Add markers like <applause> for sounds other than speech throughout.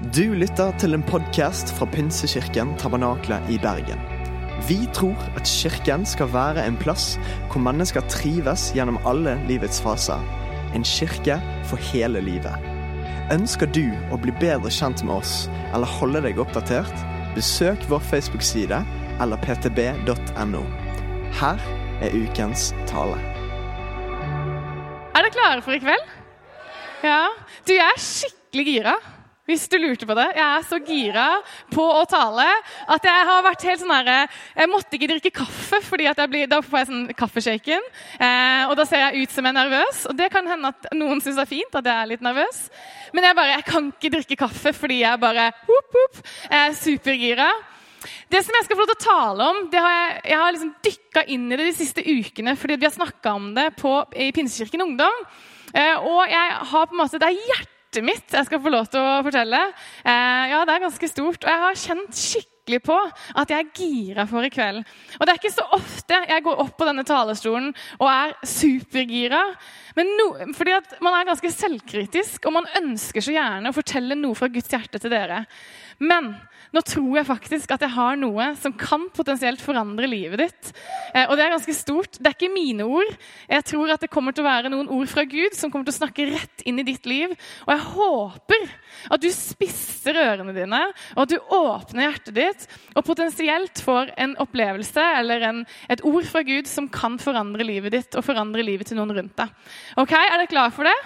Du lytter til en podkast fra Pinsekirken Tabernakle i Bergen. Vi tror at kirken skal være en plass hvor mennesker trives gjennom alle livets faser. En kirke for hele livet. Ønsker du å bli bedre kjent med oss eller holde deg oppdatert? Besøk vår Facebook-side eller ptb.no. Her er ukens tale. Er dere klare for i kveld? Ja. Du, jeg er skikkelig gira. Hvis du lurte på det. Jeg er så gira på å tale at jeg har vært helt sånn herre Jeg måtte ikke drikke kaffe, fordi da får jeg sånn kaffeshaken. Eh, og da ser jeg ut som jeg er nervøs. Og det kan hende at noen syns det er fint at jeg er litt nervøs. Men jeg bare, jeg kan ikke drikke kaffe fordi jeg bare whoop, whoop, er supergira. Det som jeg skal få lov til å tale om, det har jeg, jeg har liksom dykka inn i det de siste ukene fordi vi har snakka om det på, i Pinsekirken Ungdom. Eh, og jeg har på en måte, det er hjertet mitt jeg skal få lov til å fortelle. Eh, ja, det er ganske stort. Og jeg har kjent skikkelig på at jeg er gira for i kveld. Og det er ikke så ofte jeg går opp på denne talerstolen og er supergira. Men no, fordi at man er ganske selvkritisk, og man ønsker så gjerne å fortelle noe fra Guds hjerte til dere. Men nå tror jeg faktisk at jeg har noe som kan potensielt forandre livet ditt. Eh, og det er ganske stort. Det er ikke mine ord. Jeg tror at det kommer til å være noen ord fra Gud som kommer til å snakke rett inn i ditt liv. Og jeg håper at du spisser ørene dine, og at du åpner hjertet ditt og potensielt får en opplevelse eller en, et ord fra Gud som kan forandre livet ditt og forandre livet til noen rundt deg. Ok, Er dere klar for det?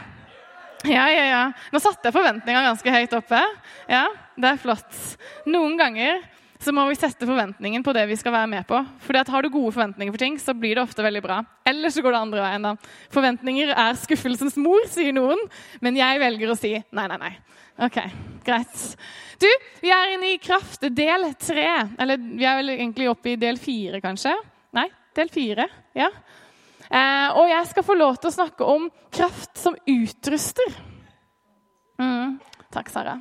Ja, ja, ja. Nå satte jeg forventninga ganske høyt oppe. Ja, Det er flott. Noen ganger så må vi sette forventningen på det vi skal være med på. Fordi at Har du gode forventninger for ting, så blir det ofte veldig bra. Eller så går det andre veien. da. Forventninger er skuffelsens mor, sier noen. Men jeg velger å si nei, nei, nei. Ok, greit. Du, vi er inne i kraft del tre. Eller vi er vel egentlig oppe i del fire, kanskje? Nei, del fire. Ja. Eh, og jeg skal få lov til å snakke om kraft som utruster. Mm, takk, Sara.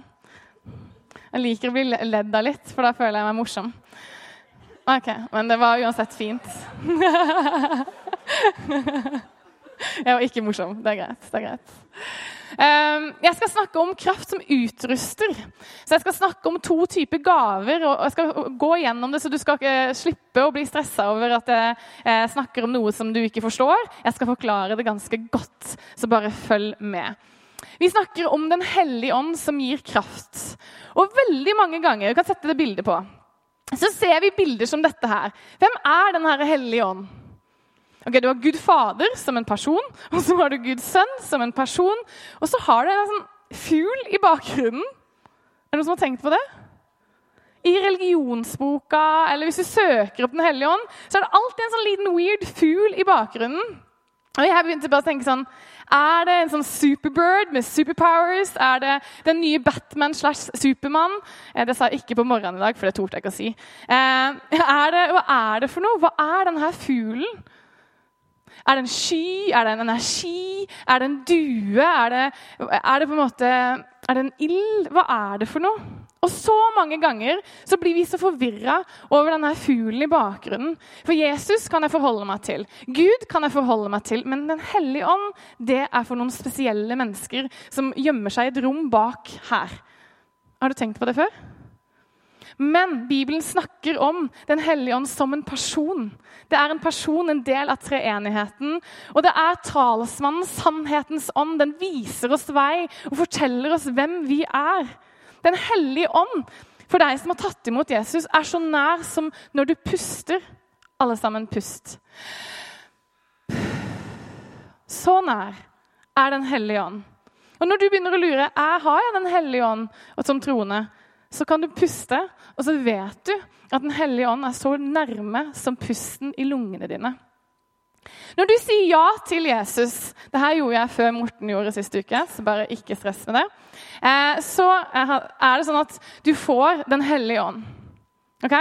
Jeg liker å bli ledd av litt, for da føler jeg meg morsom. Ok, Men det var uansett fint. <laughs> jeg var ikke morsom. Det er greit. det er greit. Ehm, jeg skal snakke om kraft som utruster. Så Jeg skal snakke om to typer gaver. og jeg skal gå gjennom det, Så du skal ikke slippe å bli stressa over at jeg snakker om noe som du ikke forstår. Jeg skal forklare det ganske godt, så bare følg med. Vi snakker om Den hellige ånd som gir kraft. Og veldig mange ganger du kan sette det bildet på, så ser vi bilder som dette her. Hvem er Den hellige ånd? Ok, Du har Gud Fader som en person, og så har du Guds Sønn som en person. Og så har du en sånn fugl i bakgrunnen. Er det noen som har tenkt på det? I religionsboka, eller hvis du søker opp Den hellige ånd, så er det alltid en sånn liten weird fugl i bakgrunnen. Og jeg begynte bare å tenke sånn Er det en sånn superbird med superpowers? Er det den nye Batman slash Supermann? Eh, det sa jeg ikke på morgenen i dag, for det torde jeg ikke å si. Eh, <laughs> er det, hva er det for noe? Hva er denne fuglen? Er det en sky? Er det en energi? Er det en due? Er det, er det på en måte Er det en ild? Hva er det for noe? Og så mange ganger så blir vi så forvirra over denne fuglen i bakgrunnen. For Jesus kan jeg forholde meg til. Gud kan jeg forholde meg til. Men Den hellige ånd det er for noen spesielle mennesker som gjemmer seg i et rom bak her. Har du tenkt på det før? Men Bibelen snakker om Den hellige ånd som en person. Det er en person, en del av treenigheten. Og det er talsmannen, sannhetens ånd. Den viser oss vei og forteller oss hvem vi er. Den hellige ånd, for deg som har tatt imot Jesus, er så nær som når du puster. Alle sammen, pust. Så nær er Den hellige ånd. Og når du begynner å lure er, har jeg Den hellige ånd som troende, så kan du puste, og så vet du at Den hellige ånd er så nærme som pusten i lungene dine. Når du sier ja til Jesus det her gjorde jeg før Morten gjorde sist uke, så bare ikke stress med det. Eh, så er det sånn at du får Den hellige ånd. Ok?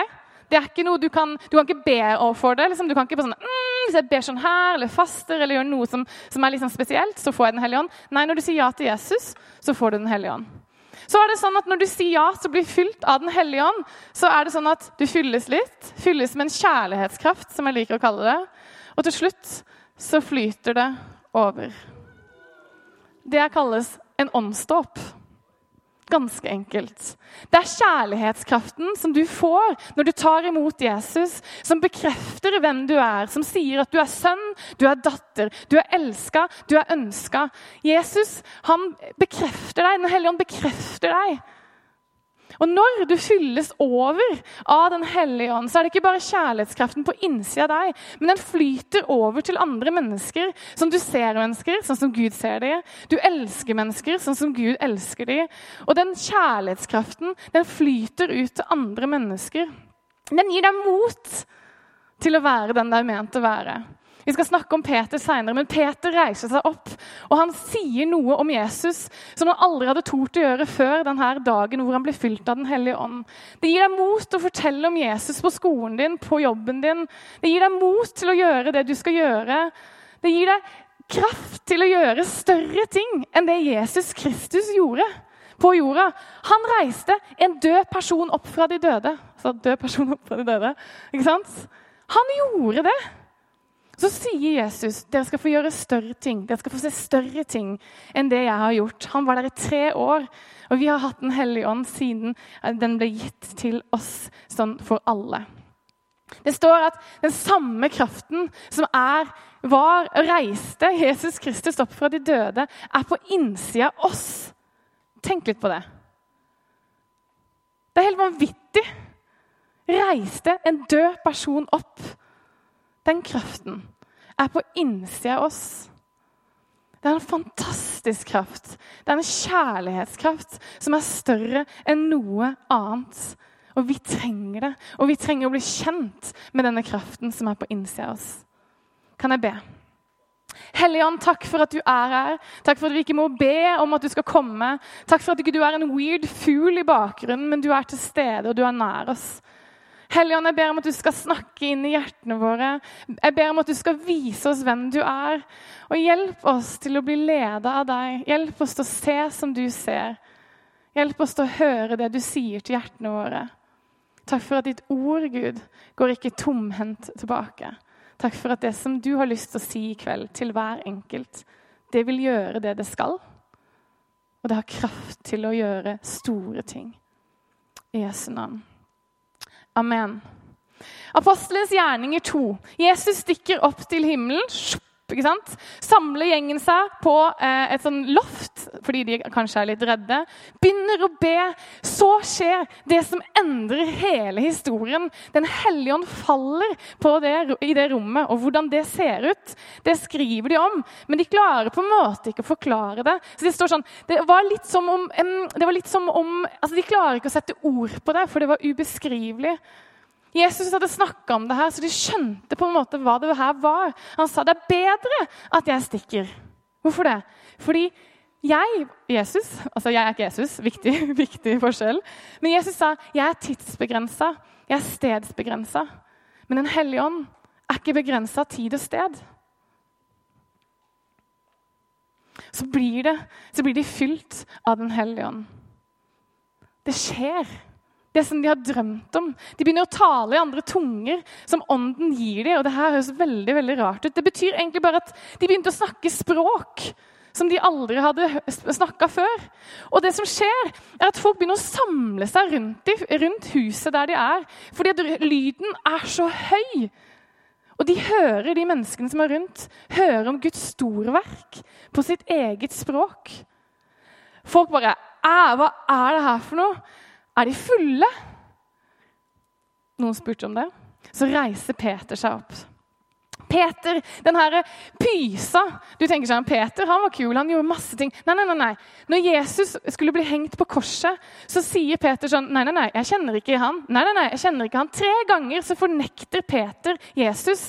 Det er ikke noe Du kan, du kan ikke be for det. Liksom. Du kan ikke på sånn mm, Hvis jeg ber sånn her, eller faster eller gjør noe som, som er liksom spesielt, så får jeg Den hellige ånd. Nei, når du sier ja til Jesus, så får du Den hellige ånd. Så er det sånn at Når du sier ja til å bli fylt av Den hellige ånd, så er det sånn at du fylles litt. Fylles med en kjærlighetskraft, som jeg liker å kalle det. Og til slutt så flyter det over. Det kalles en åndsdåp. Ganske enkelt. Det er kjærlighetskraften som du får når du tar imot Jesus, som bekrefter hvem du er, som sier at du er sønn, du er datter, du er elska, du er ønska. Jesus han bekrefter deg, Den hellige ånd bekrefter deg. Og når du fylles over av Den hellige ånd, så er det ikke bare kjærlighetskraften på innsida av deg, men den flyter over til andre mennesker som du ser mennesker, sånn som Gud ser dem. Du elsker mennesker sånn som Gud elsker dem. Og den kjærlighetskraften den flyter ut til andre mennesker. Den gir deg mot til å være den du er ment å være. Vi skal snakke om Peter seinere, men Peter reiser seg opp og han sier noe om Jesus som han aldri hadde tort å gjøre før denne dagen hvor han ble fylt av Den hellige ånd. Det gir deg mot å fortelle om Jesus på skolen din, på jobben din. Det gir deg mot til å gjøre det du skal gjøre. Det gir deg kraft til å gjøre større ting enn det Jesus Kristus gjorde på jorda. Han reiste en død person opp fra de døde. Så død person opp fra de døde, ikke sant? Han gjorde det. Så sier Jesus dere skal få gjøre større ting. Dere skal få se større ting enn det jeg har gjort. Han var der i tre år, og vi har hatt Den hellige ånd siden den ble gitt til oss sånn for alle. Det står at den samme kraften som er, var reiste Jesus Kristus opp fra de døde, er på innsida av oss. Tenk litt på det. Det er helt vanvittig. Reiste en død person opp. Den kraften er på innsida av oss. Det er en fantastisk kraft. Det er en kjærlighetskraft som er større enn noe annet. Og vi trenger det. Og vi trenger å bli kjent med denne kraften som er på innsida av oss. Kan jeg be? Hellige Ånd, takk for at du er her. Takk for at vi ikke må be om at du skal komme. Takk for at du ikke er en weird fugl i bakgrunnen, men du er til stede og du er nær oss. Helligånd, jeg ber om at du skal snakke inn i hjertene våre. Jeg ber om at du skal vise oss hvem du er. Og hjelp oss til å bli leda av deg. Hjelp oss til å se som du ser. Hjelp oss til å høre det du sier til hjertene våre. Takk for at ditt ord, Gud, går ikke tomhendt tilbake. Takk for at det som du har lyst til å si i kveld til hver enkelt, det vil gjøre det det skal. Og det har kraft til å gjøre store ting. I Jesu navn. Amen. Apostelens gjerninger 2. Jesus stikker opp til himmelen. Ikke sant? Samler gjengen seg på eh, et sånn loft fordi de kanskje er litt redde. Begynner å be. Så skjer det som endrer hele historien. Den hellige ånd faller det, i det rommet, og hvordan det ser ut, det skriver de om. Men de klarer på en måte ikke å forklare det. Så Det står sånn, det var litt som om, var litt som om altså De klarer ikke å sette ord på det, for det var ubeskrivelig. Jesus hadde snakka om det her, så de skjønte på en måte hva det her var. Han sa det er bedre at jeg stikker. Hvorfor det? Fordi jeg Jesus, altså jeg er ikke Jesus, viktig, <laughs> viktig forskjell. Men Jesus sa jeg er tidsbegrensa, jeg er stedsbegrensa. Men Den hellige ånd er ikke begrensa tid og sted. Så blir, det, så blir de fylt av Den hellige ånd. Det skjer det som de har drømt om. De begynner å tale i andre tunger som ånden gir dem. Og det her høres veldig veldig rart ut. Det betyr egentlig bare at de begynte å snakke språk som de aldri hadde snakka før. Og det som skjer, er at folk begynner å samle seg rundt, rundt huset der de er. Fordi lyden er så høy. Og de hører, de menneskene som er rundt, hører om Guds storverk på sitt eget språk. Folk bare Hva er det her for noe? Er de fulle? Noen spurte om det. Så reiser Peter seg opp. Peter, den her pysa Du tenker sånn, Peter han var kul, han gjorde masse ting. Nei, nei, nei, nei. Når Jesus skulle bli hengt på korset, så sier Peter sånn Nei, nei, nei, jeg kjenner ikke han. Nei, nei, nei, jeg kjenner ikke han. Tre ganger så fornekter Peter Jesus.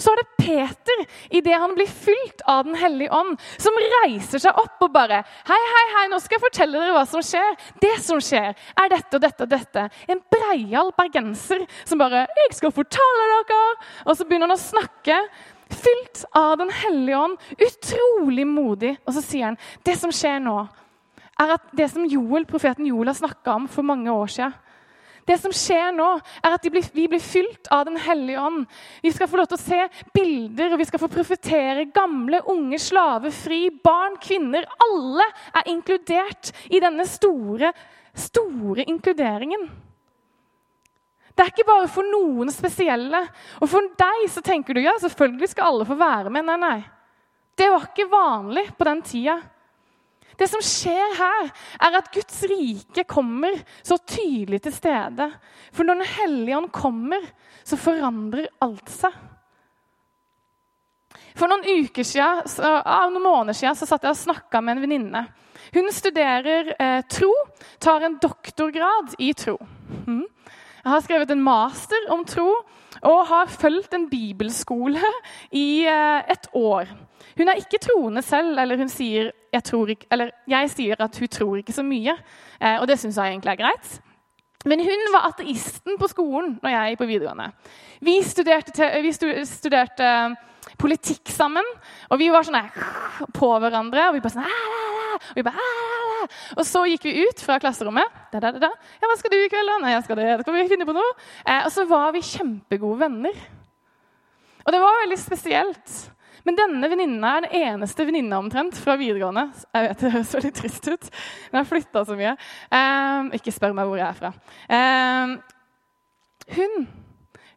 Så er det Peter, idet han blir fylt av Den hellige ånd, som reiser seg opp og bare Hei, hei, hei, nå skal jeg fortelle dere hva som skjer. Det som skjer, er dette og dette og dette. En breial bergenser som bare 'Jeg skal fortelle dere!' Og så begynner han å snakke Fylt av Den hellige ånd. Utrolig modig. Og så sier han det som skjer nå, er at det som Joel, profeten Joel har snakka om for mange år siden, Det som skjer nå, er at blir, vi blir fylt av Den hellige ånd. Vi skal få lov til å se bilder, og vi skal få profetere. Gamle, unge, slave, fri, barn, kvinner. Alle er inkludert i denne store, store inkluderingen. Det er ikke bare for noen spesielle. Og for deg så tenker du ja, selvfølgelig skal alle få være med. Nei, nei. Det var ikke vanlig på den tida. Det som skjer her, er at Guds rike kommer så tydelig til stede. For når Den hellige ånd kommer, så forandrer alt seg. For noen uker siden, så, noen måneder siden så satt jeg og snakka med en venninne. Hun studerer eh, tro, tar en doktorgrad i tro. Mm. Jeg har skrevet en master om tro og har fulgt en bibelskole i eh, et år. Hun er ikke troende selv, eller hun sier jeg, ikke, eller jeg sier at hun tror ikke så mye. Eh, og det syns jeg egentlig er greit. Men hun var ateisten på skolen når jeg gikk på videregående. Vi studerte, vi studerte politikk sammen, og vi var sånn på hverandre. Og vi bare sånn og, vi bare, og så gikk vi ut fra klasserommet. Da, da, da. Ja, 'Hva skal du i kveld?' da? 'Nei, jeg skal det. Skal vi finne på noe.' Eh, og så var vi kjempegode venner. Og det var veldig spesielt. Men denne venninna er den eneste venninna omtrent fra videregående. Jeg vet Det høres veldig trist ut, men jeg har flytta så mye. Eh, ikke spør meg hvor jeg er fra. Eh, hun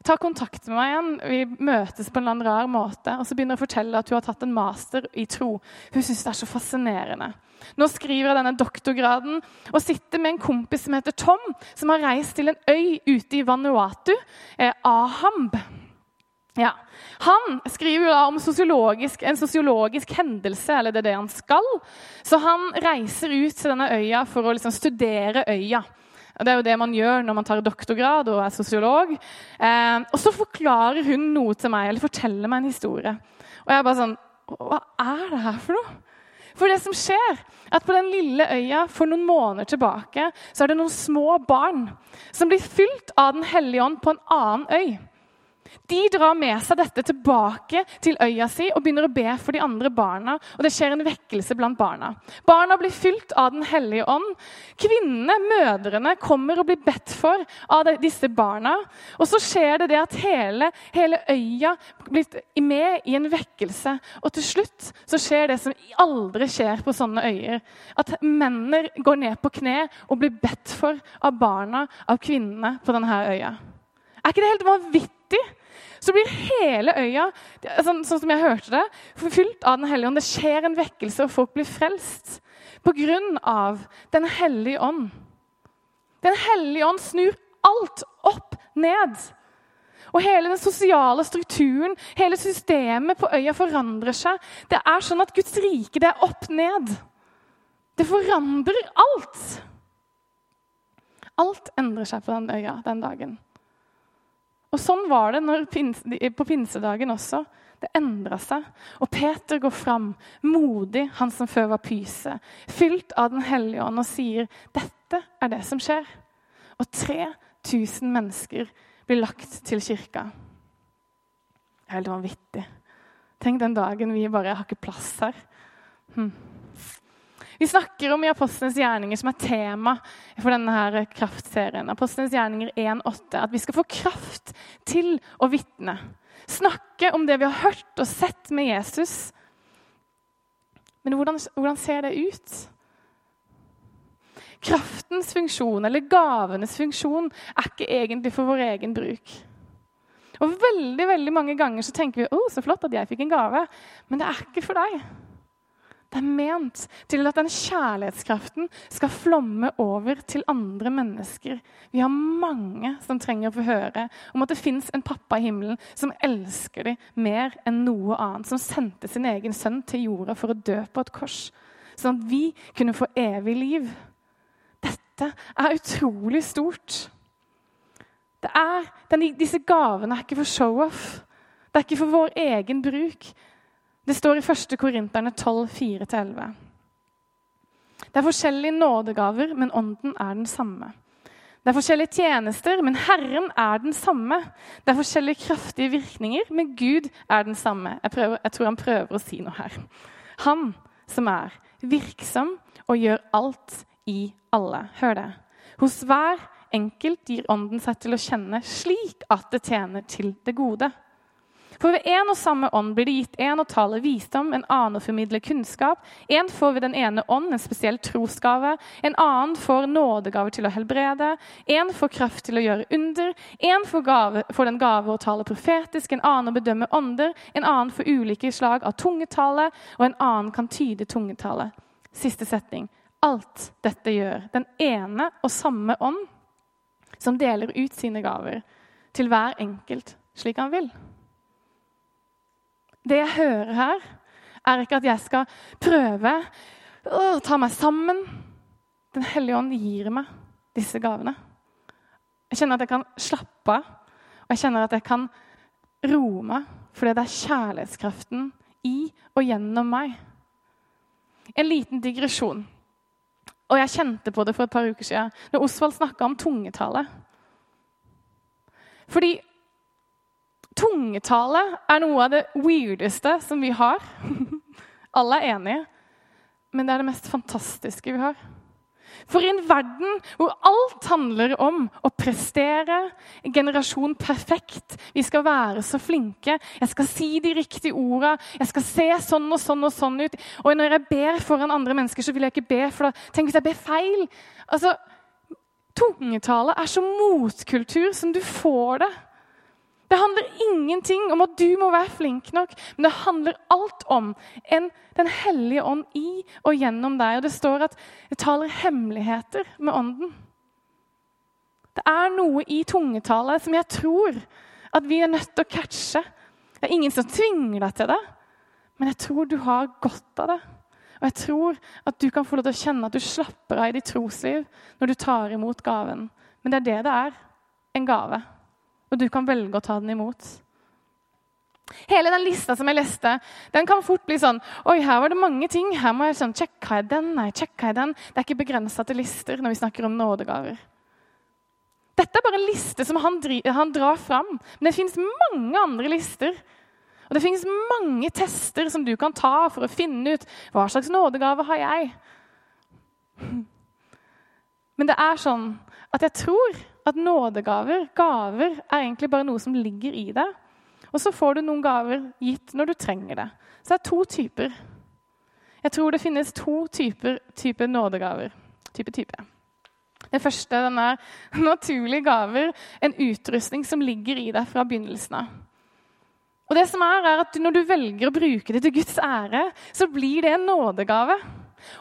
tar kontakt med meg igjen. Vi møtes på en eller annen rar måte. Og så begynner hun å fortelle at hun har tatt en master i tro. Hun syns det er så fascinerende. Nå skriver jeg denne doktorgraden og sitter med en kompis som heter Tom, som har reist til en øy ute i Vanuatu, eh, Ahamb. Ja. Han skriver jo da om sosiologisk, en sosiologisk hendelse, eller det er det han skal. Så han reiser ut til denne øya for å liksom studere øya. Og Det er jo det man gjør når man tar doktorgrad og er sosiolog. Eh, og så forklarer hun noe til meg, eller forteller meg en historie. Og jeg er bare sånn Hva er det her for noe? For det som skjer, er at på den lille øya for noen måneder tilbake så er det noen små barn som blir fylt av Den hellige ånd på en annen øy. De drar med seg dette tilbake til øya si og begynner å be for de andre barna. og Det skjer en vekkelse blant barna. Barna blir fylt av Den hellige ånd. Kvinnene, mødrene, kommer og blir bedt for av disse barna. Og så skjer det det at hele, hele øya blir med i en vekkelse. Og til slutt så skjer det som aldri skjer på sånne øyer. At mennene går ned på kne og blir bedt for av barna, av kvinnene på denne øya. Er ikke det helt vanvittig? Så blir hele øya sånn, sånn som jeg hørte det, fylt av Den hellige ånd. Det skjer en vekkelse, og folk blir frelst av Den hellige ånd. Den hellige ånd snur alt opp ned. Og hele den sosiale strukturen, hele systemet på øya forandrer seg. Det er sånn at Guds rike det er opp ned. Det forandrer alt. Alt endrer seg på den øya den dagen. Og sånn var det pinse, på pinsedagen også. Det endra seg. Og Peter går fram, modig, han som før var pyse, fylt av Den hellige ånd, og sier, 'Dette er det som skjer.' Og 3000 mennesker blir lagt til kirka. Det er helt vanvittig. Tenk den dagen vi bare har ikke plass her. Hm. Vi snakker om i Apostlenes gjerninger, som er tema for denne her kraftserien. Apostlenes gjerninger 1,8. At vi skal få kraft til å vitne. Snakke om det vi har hørt og sett med Jesus. Men hvordan, hvordan ser det ut? Kraftens funksjon, eller gavenes funksjon, er ikke egentlig for vår egen bruk. Og veldig veldig mange ganger så tenker vi å, så flott at jeg fikk en gave. Men det er ikke for deg. Det er ment til at den kjærlighetskraften skal flomme over til andre mennesker. Vi har mange som trenger å få høre om at det fins en pappa i himmelen som elsker dem mer enn noe annet. Som sendte sin egen sønn til jorda for å dø på et kors. Sånn at vi kunne få evig liv. Dette er utrolig stort. Det er, disse gavene er ikke for show-off. Det er ikke for vår egen bruk. Det står i 1. Korinterne 12, 4-11. Det er forskjellige nådegaver, men ånden er den samme. Det er forskjellige tjenester, men Herren er den samme. Det er forskjellige kraftige virkninger, men Gud er den samme. Jeg, prøver, jeg tror han prøver å si noe her. Han som er virksom og gjør alt i alle. Hør det. Hos hver enkelt gir Ånden seg til å kjenne slik at det tjener til det gode. For ved en og samme ånd blir det gitt en å tale visdom, en annen å formidle kunnskap. En får ved den ene ånd en spesiell trosgave, en annen får nådegaver til å helbrede. En får kraft til å gjøre under, en får, får den gave å tale profetisk, en annen å bedømme ånder, en annen får ulike slag av tungetale, og en annen kan tyde tungetale. Siste setning. Alt dette gjør den ene og samme ånd, som deler ut sine gaver til hver enkelt slik han vil. Det jeg hører her, er ikke at jeg skal prøve å ta meg sammen. Den hellige ånd gir meg disse gavene. Jeg kjenner at jeg kan slappe av, og jeg kjenner at jeg kan roe meg fordi det er kjærlighetskraften i og gjennom meg. En liten digresjon. Og jeg kjente på det for et par uker siden når Osvald snakka om tungetale. Fordi Tungetale er noe av det weirdeste som vi har. <laughs> Alle er enige, men det er det mest fantastiske vi har. For i en verden hvor alt handler om å prestere, en generasjon perfekt Vi skal være så flinke, jeg skal si de riktige orda, jeg skal se sånn og sånn og sånn ut. Og når jeg ber foran andre mennesker, så vil jeg ikke be, for da tenk hvis jeg ber feil. Altså, Tungetale er så motkultur som du får det. Det handler ingenting om at du må være flink nok, men det handler alt om en, Den hellige ånd i og gjennom deg. Og det står at det taler hemmeligheter med ånden. Det er noe i tungetallet som jeg tror at vi er nødt til å catche. Det er ingen som tvinger deg til det, men jeg tror du har godt av det. Og jeg tror at du kan få lov til å kjenne at du slapper av i ditt trosliv når du tar imot gaven. Men det er det det er. En gave og du kan velge å ta den imot. Hele den lista som jeg leste, den kan fort bli sånn Oi, her var det mange ting. Her må jeg sånn, Sjekka jeg den? Nei, sjekka jeg den? Det er ikke begrensa til lister når vi snakker om nådegaver. Dette er bare en liste som han, han drar fram. Men det fins mange andre lister. Og det fins mange tester som du kan ta for å finne ut hva slags nådegave har jeg. <laughs> Men det er sånn at jeg tror at nådegaver, gaver, er egentlig bare noe som ligger i deg. Og så får du noen gaver gitt når du trenger det. Så det er to typer. Jeg tror det finnes to typer, type nådegaver. Type, type. Det første den er <laughs> naturlige gaver, en utrustning som ligger i deg fra begynnelsen av. Og det som er, er at Når du velger å bruke det til Guds ære, så blir det en nådegave.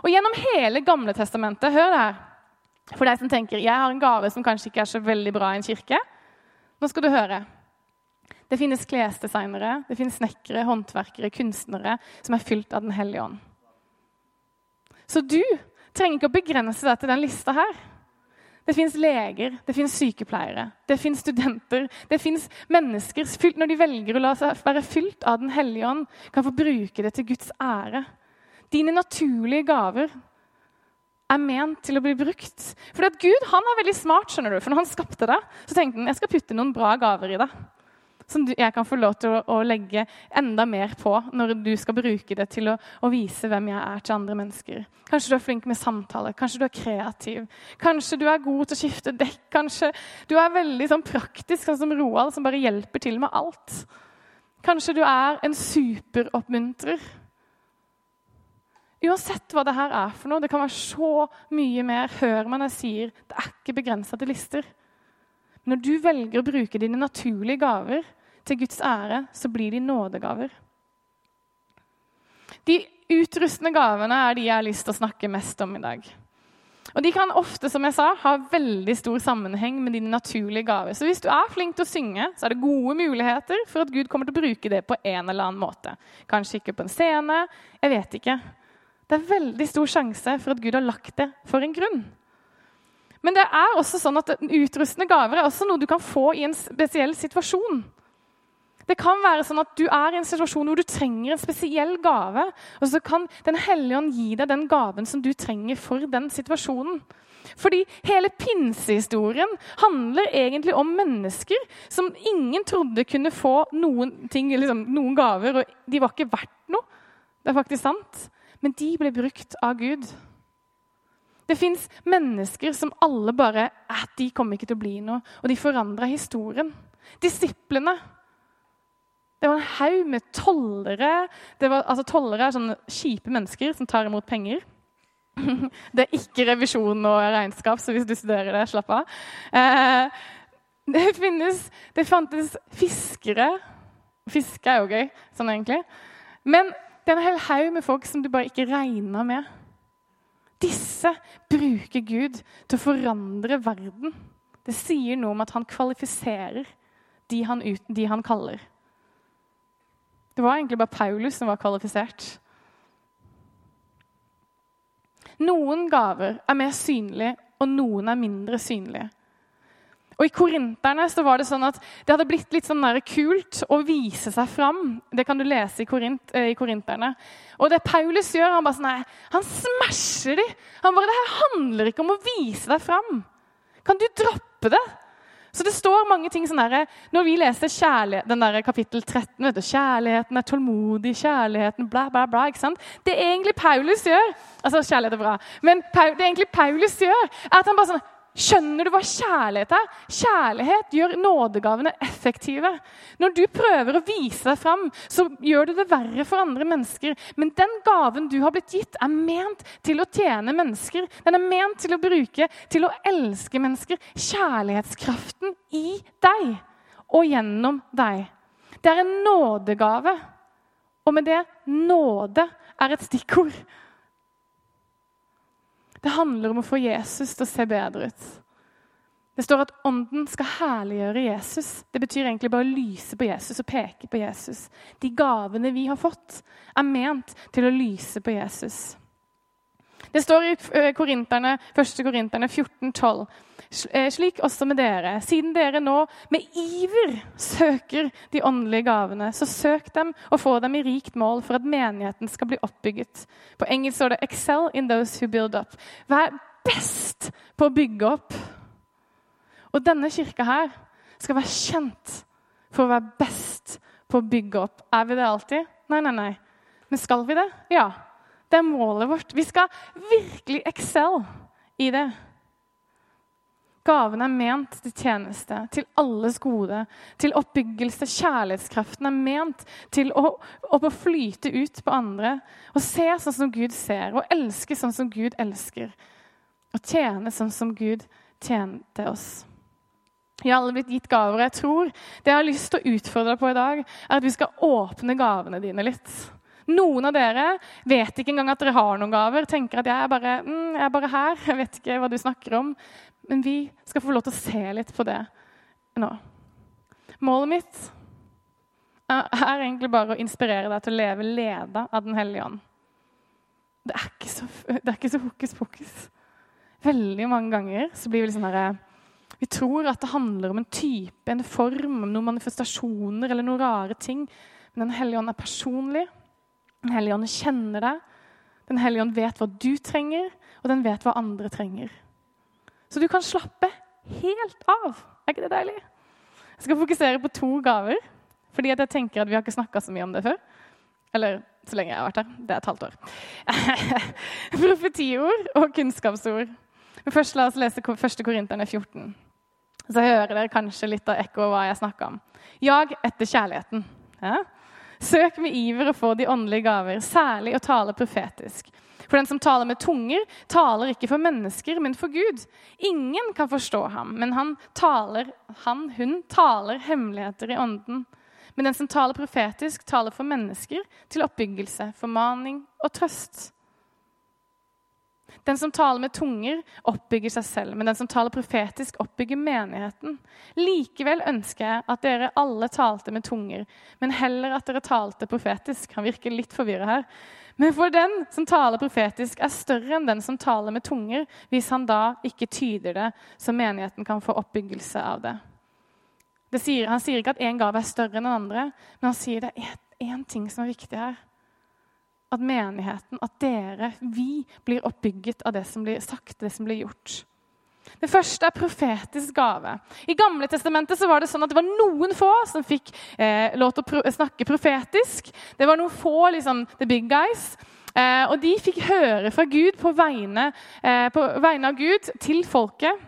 Og Gjennom hele Gamle testamentet hør det her, for deg som tenker jeg har en gave som kanskje ikke er så veldig bra i en kirke. Nå skal du høre. Det finnes klesdesignere, det finnes snekkere, håndverkere, kunstnere som er fylt av Den hellige ånd. Så du trenger ikke å begrense deg til den lista her. Det fins leger, det fins sykepleiere, det fins studenter. Det fins mennesker når de velger å la seg være fylt av Den hellige ånd, kan få bruke det til Guds ære. Dine naturlige gaver er ment til å bli brukt. Fordi at Gud han er veldig smart, skjønner du. For når han skapte deg, så tenkte han jeg skal putte noen bra gaver i deg. Som jeg kan få lov til å, å, legge enda mer på når du skal bruke det til å, å, vise hvem jeg er til andre mennesker. Kanskje du er flink med samtale, kanskje du er kreativ. Kanskje du er god til å skifte dekk. Kanskje du er veldig sånn praktisk, sånn som Roald, som bare hjelper til med alt. Kanskje du er en superoppmuntrer. Uansett hva det her er for noe, det kan være så mye mer. Hør meg når jeg sier det er ikke begrensa til lister. Når du velger å bruke dine naturlige gaver til Guds ære, så blir de nådegaver. De utrustende gavene er de jeg har lyst til å snakke mest om i dag. Og De kan ofte som jeg sa, ha veldig stor sammenheng med dine naturlige gaver. Så hvis du er flink til å synge, så er det gode muligheter for at Gud kommer til å bruke det på en eller annen måte. Kanskje ikke på en scene, jeg vet ikke. Det er veldig stor sjanse for at Gud har lagt det for en grunn. Men det er også sånn at utrustende gaver er også noe du kan få i en spesiell situasjon. Det kan være sånn at du er i en situasjon hvor du trenger en spesiell gave. Og så kan Den hellige ånd gi deg den gaven som du trenger for den situasjonen. Fordi hele pinsehistorien handler egentlig om mennesker som ingen trodde kunne få noen, ting, liksom, noen gaver, og de var ikke verdt noe. Det er faktisk sant men de ble brukt av Gud. Det fins mennesker som alle bare at De kommer ikke til å bli noe. Og de forandra historien. Disiplene. Det var en haug med tollere. Var, altså Tollere er sånne kjipe mennesker som tar imot penger. <laughs> Det er ikke revisjon og regnskap, så hvis du studerer det, slapp av. Eh, det, finnes, det fantes fiskere. Fiske er jo gøy, sånn egentlig. Men det er en hel haug med folk som du bare ikke regner med. Disse bruker Gud til å forandre verden. Det sier noe om at han kvalifiserer de han, ut, de han kaller. Det var egentlig bare Paulus som var kvalifisert. Noen gaver er mer synlige, og noen er mindre synlige. Og I korinterne så var det sånn at det hadde blitt litt sånn kult å vise seg fram. Det kan du lese i, Korint, eh, i korinterne. Og det Paulus gjør, han bare sånn, nei, han smasher de. Han bare, Det her handler ikke om å vise deg fram. Kan du droppe det? Så det står mange ting sånn der, Når vi leser kjærlighet, den der kapittel 13 vet du, Kjærligheten er tålmodig, kjærligheten bla, bla, bla. ikke sant? Det egentlig Paulus gjør. Altså, kjærlighet er bra. Men det egentlig Paulus gjør, er at han bare sånn Skjønner du hva kjærlighet er? Kjærlighet gjør nådegavene effektive. Når du prøver å vise deg fram, så gjør du det verre for andre mennesker. Men den gaven du har blitt gitt, er ment til å tjene mennesker. Den er ment til å bruke til å elske mennesker. Kjærlighetskraften i deg og gjennom deg. Det er en nådegave. Og med det nåde er et stikkord. Det handler om å få Jesus til å se bedre ut. Det står at ånden skal herliggjøre Jesus. Det betyr egentlig bare å lyse på Jesus og peke på Jesus. De gavene vi har fått, er ment til å lyse på Jesus. Det står i eh, Korinterne, 1. Korinterne 14,12. Eh, slik også med dere. Siden dere nå med iver søker de åndelige gavene, så søk dem og få dem i rikt mål for at menigheten skal bli oppbygget. På engelsk står det 'excel in those who build up'. Vær best på å bygge opp. Og denne kirka her skal være kjent for å være best på å bygge opp. Er vi det alltid? Nei, nei, nei. Men skal vi det? Ja. Det er målet vårt. Vi skal virkelig excel i det. Gaven er ment til tjeneste, til alles gode, til oppbyggelse. Kjærlighetskraften er ment til å, å, flyte ut på andre. Å se sånn som Gud ser, og elske sånn som Gud elsker. Og tjene sånn som Gud tjente oss. Vi har alle blitt gitt gaver. Jeg tror Det jeg har lyst til å utfordre deg på i dag, er at vi skal åpne gavene dine litt. Noen av dere vet ikke engang at dere har noen gaver. tenker at jeg er, bare, mm, jeg er bare her, <laughs> jeg vet ikke hva du snakker om. Men vi skal få lov til å se litt på det nå. Målet mitt er egentlig bare å inspirere deg til å leve leda av Den hellige ånd. Det er ikke så, det er ikke så hokus pokus. Veldig mange ganger så blir vi liksom herre vi tror at det handler om en type, en form, noen manifestasjoner eller noen rare ting. Men Den hellige ånd er personlig. Den hellige ånd kjenner deg. Den hellige ånd vet hva du trenger, og den vet hva andre trenger. Så du kan slappe helt av. Er ikke det deilig? Jeg skal fokusere på to gaver, fordi jeg tenker at vi har ikke snakka så mye om det før. Eller så lenge jeg har vært her. Det er et halvt år. <laughs> Profetiord og kunnskapsord. Men først La oss lese 1. Korinterne 14. Så hører dere kanskje litt av ekko hva jeg snakker om. Jag etter kjærligheten. Ja? Søk med iver å få de åndelige gaver, særlig å tale profetisk. For den som taler med tunger, taler ikke for mennesker, men for Gud. Ingen kan forstå ham, men han taler, han, hun taler hemmeligheter i ånden. Men den som taler profetisk, taler for mennesker til oppbyggelse, formaning og trøst. Den som taler med tunger, oppbygger seg selv, men den som taler profetisk, oppbygger menigheten. Likevel ønsker jeg at dere alle talte med tunger, men heller at dere talte profetisk. Han virker litt forvirra her. Men for den som taler profetisk, er større enn den som taler med tunger, hvis han da ikke tyder det, så menigheten kan få oppbyggelse av det. det sier, han sier ikke at én gave er større enn den andre, men han sier det er én ting som er viktig her at menigheten, at dere, vi, blir oppbygget av det som blir sagt, det som blir gjort. Det første er profetisk gave. I Gamle testamentet så var det sånn at det var noen få som fikk eh, lov til å pro snakke profetisk. Det var noen få, liksom, the big guys. Eh, og de fikk høre fra Gud på vegne, eh, på vegne av Gud til folket.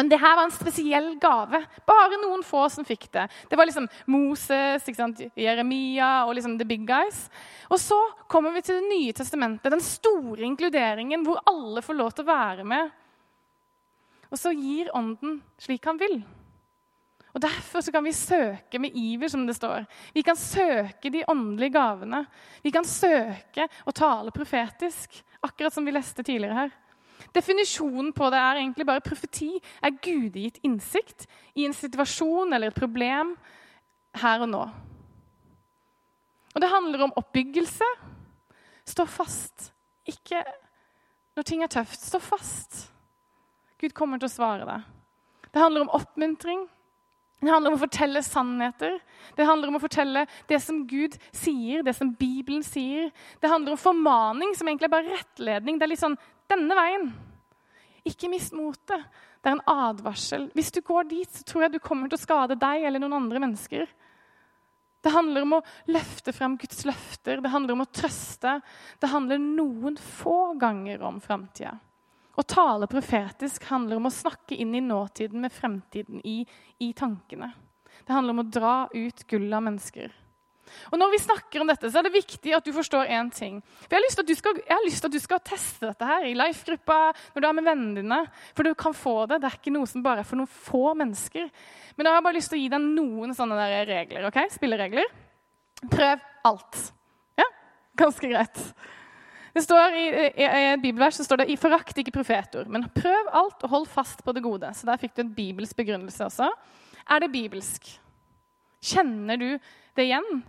Men det her var en spesiell gave. Bare noen få som fikk det. Det var liksom Moses, Jeremia og liksom the big guys. Og så kommer vi til Det nye testamentet, den store inkluderingen hvor alle får lov til å være med. Og så gir Ånden slik han vil. Og Derfor kan vi søke med iver, som det står. Vi kan søke de åndelige gavene. Vi kan søke å tale profetisk, akkurat som vi leste tidligere her. Definisjonen på det er egentlig bare profeti er gudegitt innsikt i en situasjon eller et problem her og nå. Og det handler om oppbyggelse. Stå fast. Ikke når ting er tøft. Stå fast. Gud kommer til å svare deg. Det handler om oppmuntring. Det handler om å fortelle sannheter. Det handler om å fortelle det som Gud sier, det som Bibelen sier. Det handler om formaning, som egentlig er bare rettledning. Det er litt sånn denne veien. Ikke mist motet. Det er en advarsel. Hvis du går dit, så tror jeg du kommer til å skade deg eller noen andre mennesker. Det handler om å løfte frem Guds løfter, det handler om å trøste. Det handler noen få ganger om framtida. Å tale profetisk handler om å snakke inn i nåtiden med fremtiden i, i tankene. Det handler om å dra ut gullet av mennesker. Og når vi snakker om dette, så er det viktig at du forstår én ting. For jeg har, lyst til at du skal, at du skal teste dette her i life-gruppa, når du er med vennene dine. For du kan få det. Det er ikke noe som bare er for noen få mennesker. Men da har jeg bare lyst til å gi deg noen sånne der regler. ok? Spilleregler. Prøv alt. Ja, ganske greit. Det står I, i, i et bibelvers så står det i forakt ikke profetord, men prøv alt og hold fast på det gode. Så der fikk du en bibelsk begrunnelse også. Er det bibelsk? Kjenner du det igjen?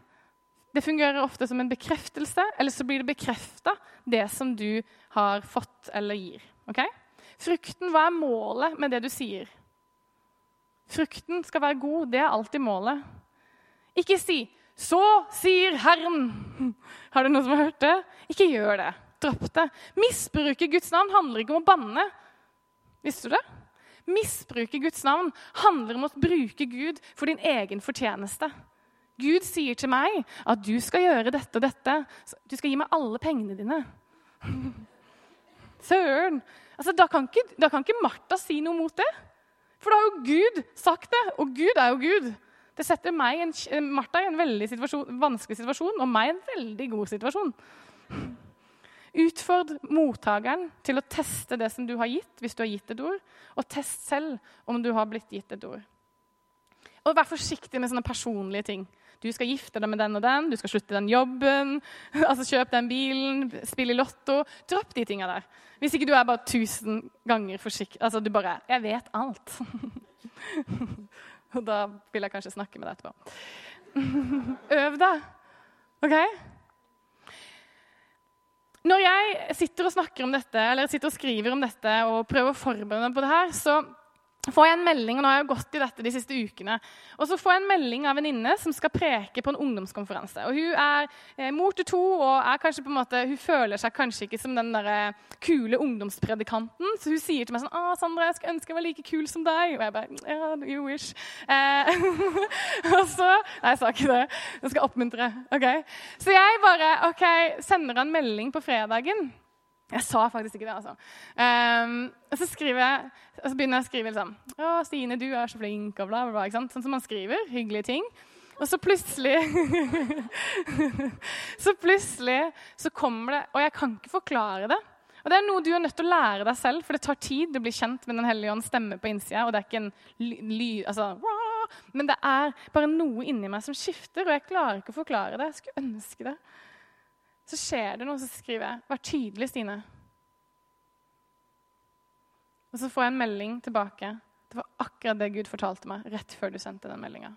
Det fungerer ofte som en bekreftelse, eller så blir det bekrefta, det som du har fått eller gir. Okay? Frukten, hva er målet med det du sier? Frukten skal være god. Det er alltid målet. Ikke si 'Så sier Herren'. <laughs> Har du noen som har hørt det? Ikke gjør det. Dropp det. Misbruke Guds navn handler ikke om å banne. Visste du det? Misbruke Guds navn handler om å bruke Gud for din egen fortjeneste. Gud sier til meg at du skal gjøre dette og dette. Du skal gi meg alle pengene dine. <laughs> Søren! Altså, da, kan ikke, da kan ikke Martha si noe mot det. For da har jo Gud sagt det, og Gud er jo Gud. Det setter meg en, Martha i en veldig situasjon, vanskelig situasjon og meg i en veldig god situasjon. Utfordr mottakeren til å teste det som du har gitt, hvis du har gitt et ord, og test selv om du har blitt gitt et ord. Og Vær forsiktig med sånne personlige ting. Du skal gifte deg med den og den, du skal slutte den jobben, <laughs> altså kjøp den bilen, spille i Lotto. Dropp de tinga der. Hvis ikke du er bare tusen ganger forsiktig. Altså, du bare 'Jeg vet alt'. <laughs> <laughs> Og da vil jeg kanskje snakke med deg etterpå. <laughs> Øv deg. OK? Når jeg sitter og snakker om dette, eller sitter og skriver om dette og prøver å forberede meg på det her, så får jeg en melding, og nå har jeg gått i dette de siste ukene, og så får jeg en melding av en venninne som skal preke på en ungdomskonferanse. Og Hun er eh, mor til to og er på en måte, hun føler seg kanskje ikke som den der eh, kule ungdomspredikanten. Så hun sier til meg sånn 'Å, Sandra, jeg skulle ønske jeg var like kul som deg.' Og jeg bare ja, you wish. Eh, <laughs> og så Nei, jeg sa ikke det. Jeg skal oppmuntre. ok? Så jeg bare ok, sender en melding på fredagen. Jeg sa faktisk ikke det, altså. Um, og så, jeg, og så, begynner jeg å skrive liksom, 'Å, Stine, du er så flink', og bla, bla, bla. Sånn som man skriver. Hyggelige ting. Og så plutselig <laughs> Så plutselig så kommer det Og jeg kan ikke forklare det. Og Det er noe du er nødt til å lære deg selv, for det tar tid å bli kjent med Den hellige ånds stemme på innsida. Og det er ikke en lyd altså, Men det er bare noe inni meg som skifter, og jeg klarer ikke å forklare det. Jeg skulle ønske det. Så skjer det noe, så skriver jeg 'Vær tydelig, Stine'. Og så får jeg en melding tilbake. Det var akkurat det Gud fortalte meg rett før du sendte den meldinga.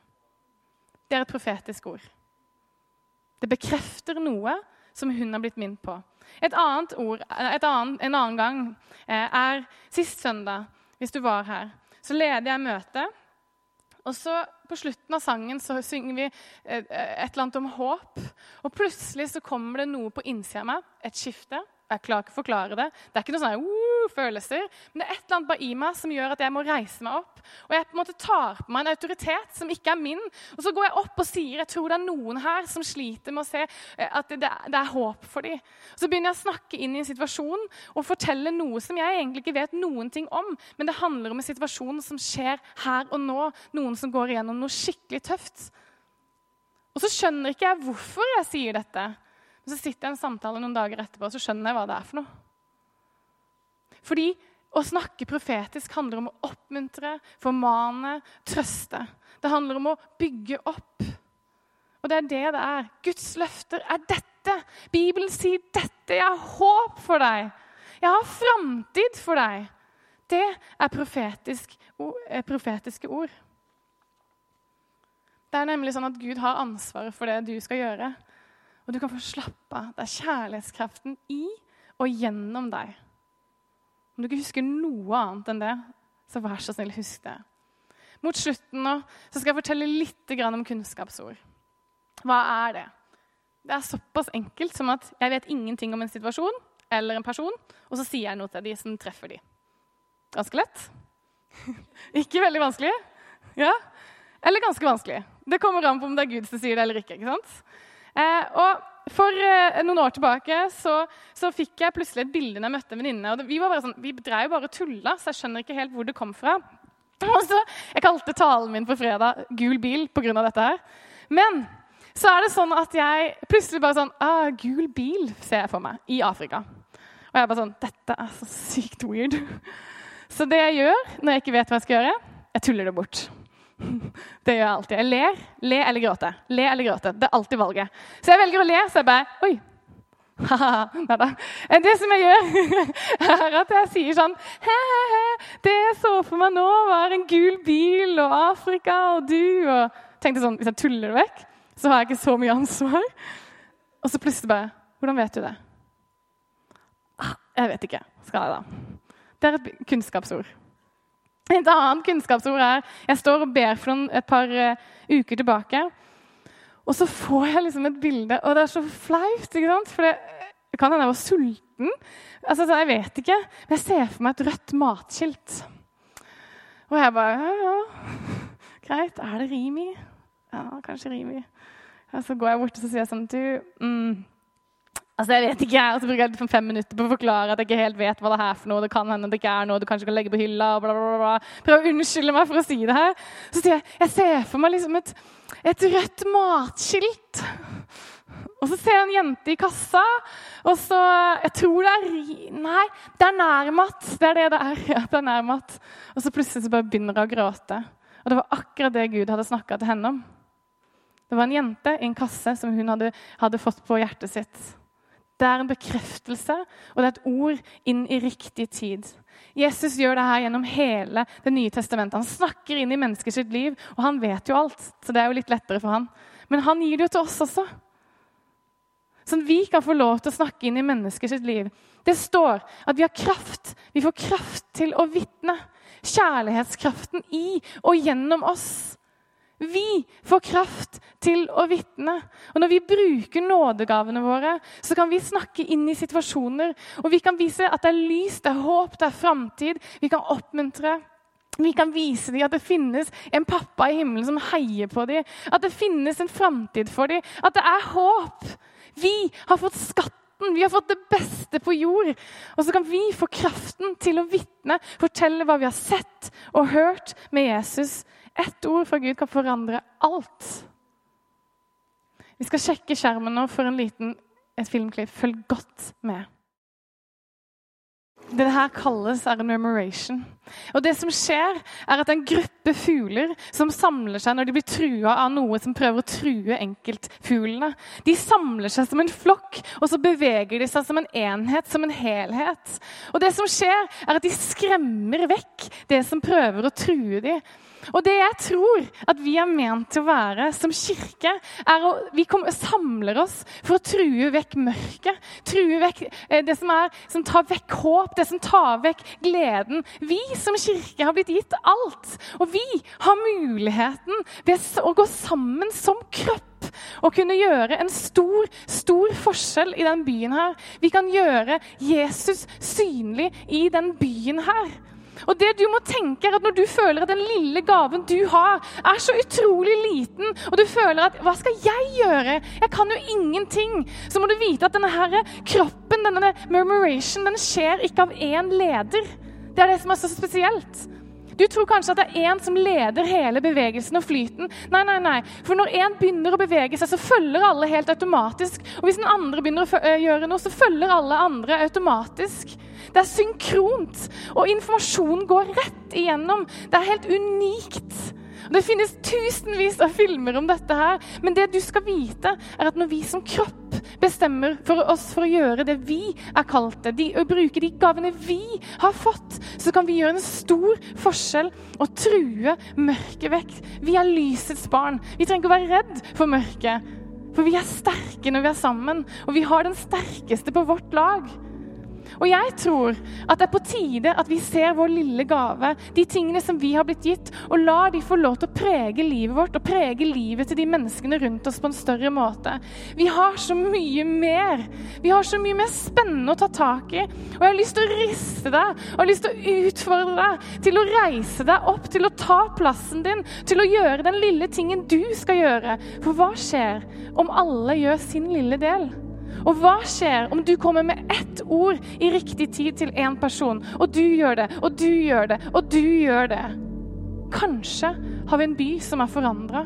Det er et profetisk ord. Det bekrefter noe som hun har blitt minnet på. Et annet ord, et annet, En annen gang eh, er sist søndag, hvis du var her, så leder jeg møte. Og så På slutten av sangen så synger vi et, et eller annet om håp. Og plutselig så kommer det noe på innsida av meg, et skifte. Jeg klarer ikke å forklare det. Det er ikke noen sånne uh, følelser. Men det er et eller annet bare i meg som gjør at jeg må reise meg opp. Og jeg på en måte tar på meg en autoritet som ikke er min. Og så går jeg opp og sier jeg tror det er noen her som sliter med å se eh, at det, det er håp for dem. Så begynner jeg å snakke inn i en situasjon og fortelle noe som jeg egentlig ikke vet noen ting om. Men det handler om en situasjon som skjer her og nå. Noen som går igjennom noe skikkelig tøft. Og så skjønner ikke jeg hvorfor jeg sier dette. Men så sitter jeg i en samtale noen dager etterpå og så skjønner jeg hva det er for noe. Fordi å snakke profetisk handler om å oppmuntre, formane, trøste. Det handler om å bygge opp. Og det er det det er. Guds løfter er dette. Bibelen sier dette. Jeg har håp for deg. Jeg har framtid for deg. Det er profetisk, eh, profetiske ord. Det er nemlig sånn at Gud har ansvaret for det du skal gjøre. Og du kan få slappe av. Det er kjærlighetskraften i og gjennom deg. Om du ikke husker noe annet enn det, så vær så snill, husk det. Mot slutten nå så skal jeg fortelle litt om kunnskapsord. Hva er det? Det er såpass enkelt som at jeg vet ingenting om en situasjon eller en person, og så sier jeg noe til de som treffer de. Ganske lett. <laughs> ikke veldig vanskelig. Ja? Eller ganske vanskelig. Det kommer an på om det er Gud som sier det eller ikke. ikke sant? Eh, og For eh, noen år tilbake så, så, fikk jeg plutselig et bilde når jeg møtte en venninne. Vi, var bare sånn, vi drev bare tulla, så jeg skjønner ikke helt hvor det kom fra. <laughs> Og så, Jeg kalte talen min på fredag 'Gul bil' pga. dette her. Men så er det sånn at jeg plutselig bare sånn ah, 'Gul bil' ser jeg for meg i Afrika. Og jeg bare sånn Dette er så sykt weird. <laughs> Så det jeg gjør når jeg ikke vet hva jeg skal gjøre, jeg tuller det bort. <laughs> Det gjør jeg alltid. Jeg ler, le eller gråte. Le eller gråte. Det er alltid valget. Så jeg velger å le, så jeg bare Oi. <laughs> Nei Det som jeg gjør, <laughs> er at jeg sier sånn He-he-he, det jeg så for meg nå, var en gul bil og Afrika og du og tenkte sånn, Hvis jeg tuller det vekk, så har jeg ikke så mye ansvar. Og så plutselig bare Hvordan vet du det? Ah, jeg vet ikke, skal jeg da. Det er et kunnskapsord. Et annet kunnskapsord er Jeg står og ber for noen, et par uh, uker tilbake. Og så får jeg liksom et bilde, og det er så flaut. ikke sant? For det, kan hende jeg var sulten. Altså, Jeg vet ikke. Men jeg ser for meg et rødt matskilt. Og jeg bare Ja, ja. Greit. Er det rim i? Ja, kanskje rim i. Og så går jeg bort og så sier jeg sånn Du mm, Altså, jeg vet ikke, Og så bruker jeg fem minutter på å forklare at jeg ikke helt vet hva det er for noe. Det kan hende det ikke er noe du kanskje kan legge på hylla. og bla, bla, bla. Prøv å unnskylde meg for å si det her. Så sier jeg jeg ser for meg liksom et, et rødt matskilt. Og så ser jeg en jente i kassa, og så Jeg tror det er Nei, det er nærmat. Det er det det er. <laughs> Ja, det er nærmat. Og så plutselig så bare begynner hun å gråte. Og det var akkurat det Gud hadde snakka til henne om. Det var en jente i en kasse som hun hadde, hadde fått på hjertet sitt. Det er en bekreftelse, og det er et ord inn i riktig tid. Jesus gjør det her gjennom hele Det nye testamentet. Han snakker inn i menneskers liv, og han vet jo alt. Så det er jo litt lettere for han. Men han gir det jo til oss også. Sånn vi kan få lov til å snakke inn i menneskers liv. Det står at vi har kraft. Vi får kraft til å vitne. Kjærlighetskraften i og gjennom oss. Vi får kraft til å vitne. Og når vi bruker nådegavene våre, så kan vi snakke inn i situasjoner. Og vi kan vise at det er lys, det er håp, det er framtid. Vi kan oppmuntre. Vi kan vise dem at det finnes en pappa i himmelen som heier på dem. At det finnes en framtid for dem. At det er håp. Vi har fått skatten. Vi har fått det beste på jord. Og så kan vi få kraften til å vitne, fortelle hva vi har sett og hørt med Jesus ett ord fra Gud kan forandre alt. Vi skal sjekke skjermen nå for en liten, filmklipp. Følg godt med. Det her kalles er en memoration. Og det som skjer er at En gruppe fugler som samler seg når de blir trua av noe som prøver å true enkeltfuglene. De samler seg som en flokk, og så beveger de seg som en enhet, som en helhet. Og det som skjer er at De skremmer vekk det som prøver å true dem. Og det jeg tror at vi er ment til å være som kirke, er at vi samler oss for å true vekk mørket. True vekk eh, det som, er, som tar vekk håp, det som tar vekk gleden. Vi som kirke har blitt gitt alt. Og vi har muligheten ved å gå sammen som kropp å kunne gjøre en stor, stor forskjell i den byen her. Vi kan gjøre Jesus synlig i den byen her. Og det du må tenke er at Når du føler at den lille gaven du har, er så utrolig liten, og du føler at 'hva skal jeg gjøre? Jeg kan jo ingenting', så må du vite at denne her kroppen, denne murmuration, den skjer ikke av én leder. Det er det som er så spesielt. Du tror kanskje at det er én som leder hele bevegelsen og flyten. Nei, nei, nei. For når én begynner å bevege seg, så følger alle helt automatisk. Og hvis den andre begynner å eh, gjøre noe, så følger alle andre automatisk. Det er synkront, og informasjonen går rett igjennom. Det er helt unikt. Det finnes tusenvis av filmer om dette her, men det du skal vite, er at når vi som kropp bestemmer for oss for å gjøre det vi er kalt det, de, å bruke de gavene vi har fått, så kan vi gjøre en stor forskjell og true mørket vekk. Vi er lysets barn. Vi trenger ikke å være redd for mørket. For vi er sterke når vi er sammen, og vi har den sterkeste på vårt lag. Og jeg tror at det er på tide at vi ser vår lille gave, de tingene som vi har blitt gitt, og lar de få lov til å prege livet vårt og prege livet til de menneskene rundt oss på en større måte. Vi har så mye mer. Vi har så mye mer spennende å ta tak i. Og jeg har lyst til å riste deg, og jeg har lyst til å utfordre deg til å reise deg opp, til å ta plassen din, til å gjøre den lille tingen du skal gjøre. For hva skjer om alle gjør sin lille del? Og hva skjer om du kommer med ett ord i riktig tid til én person, og du gjør det, og du gjør det, og du gjør det? Kanskje har vi en by som er forandra.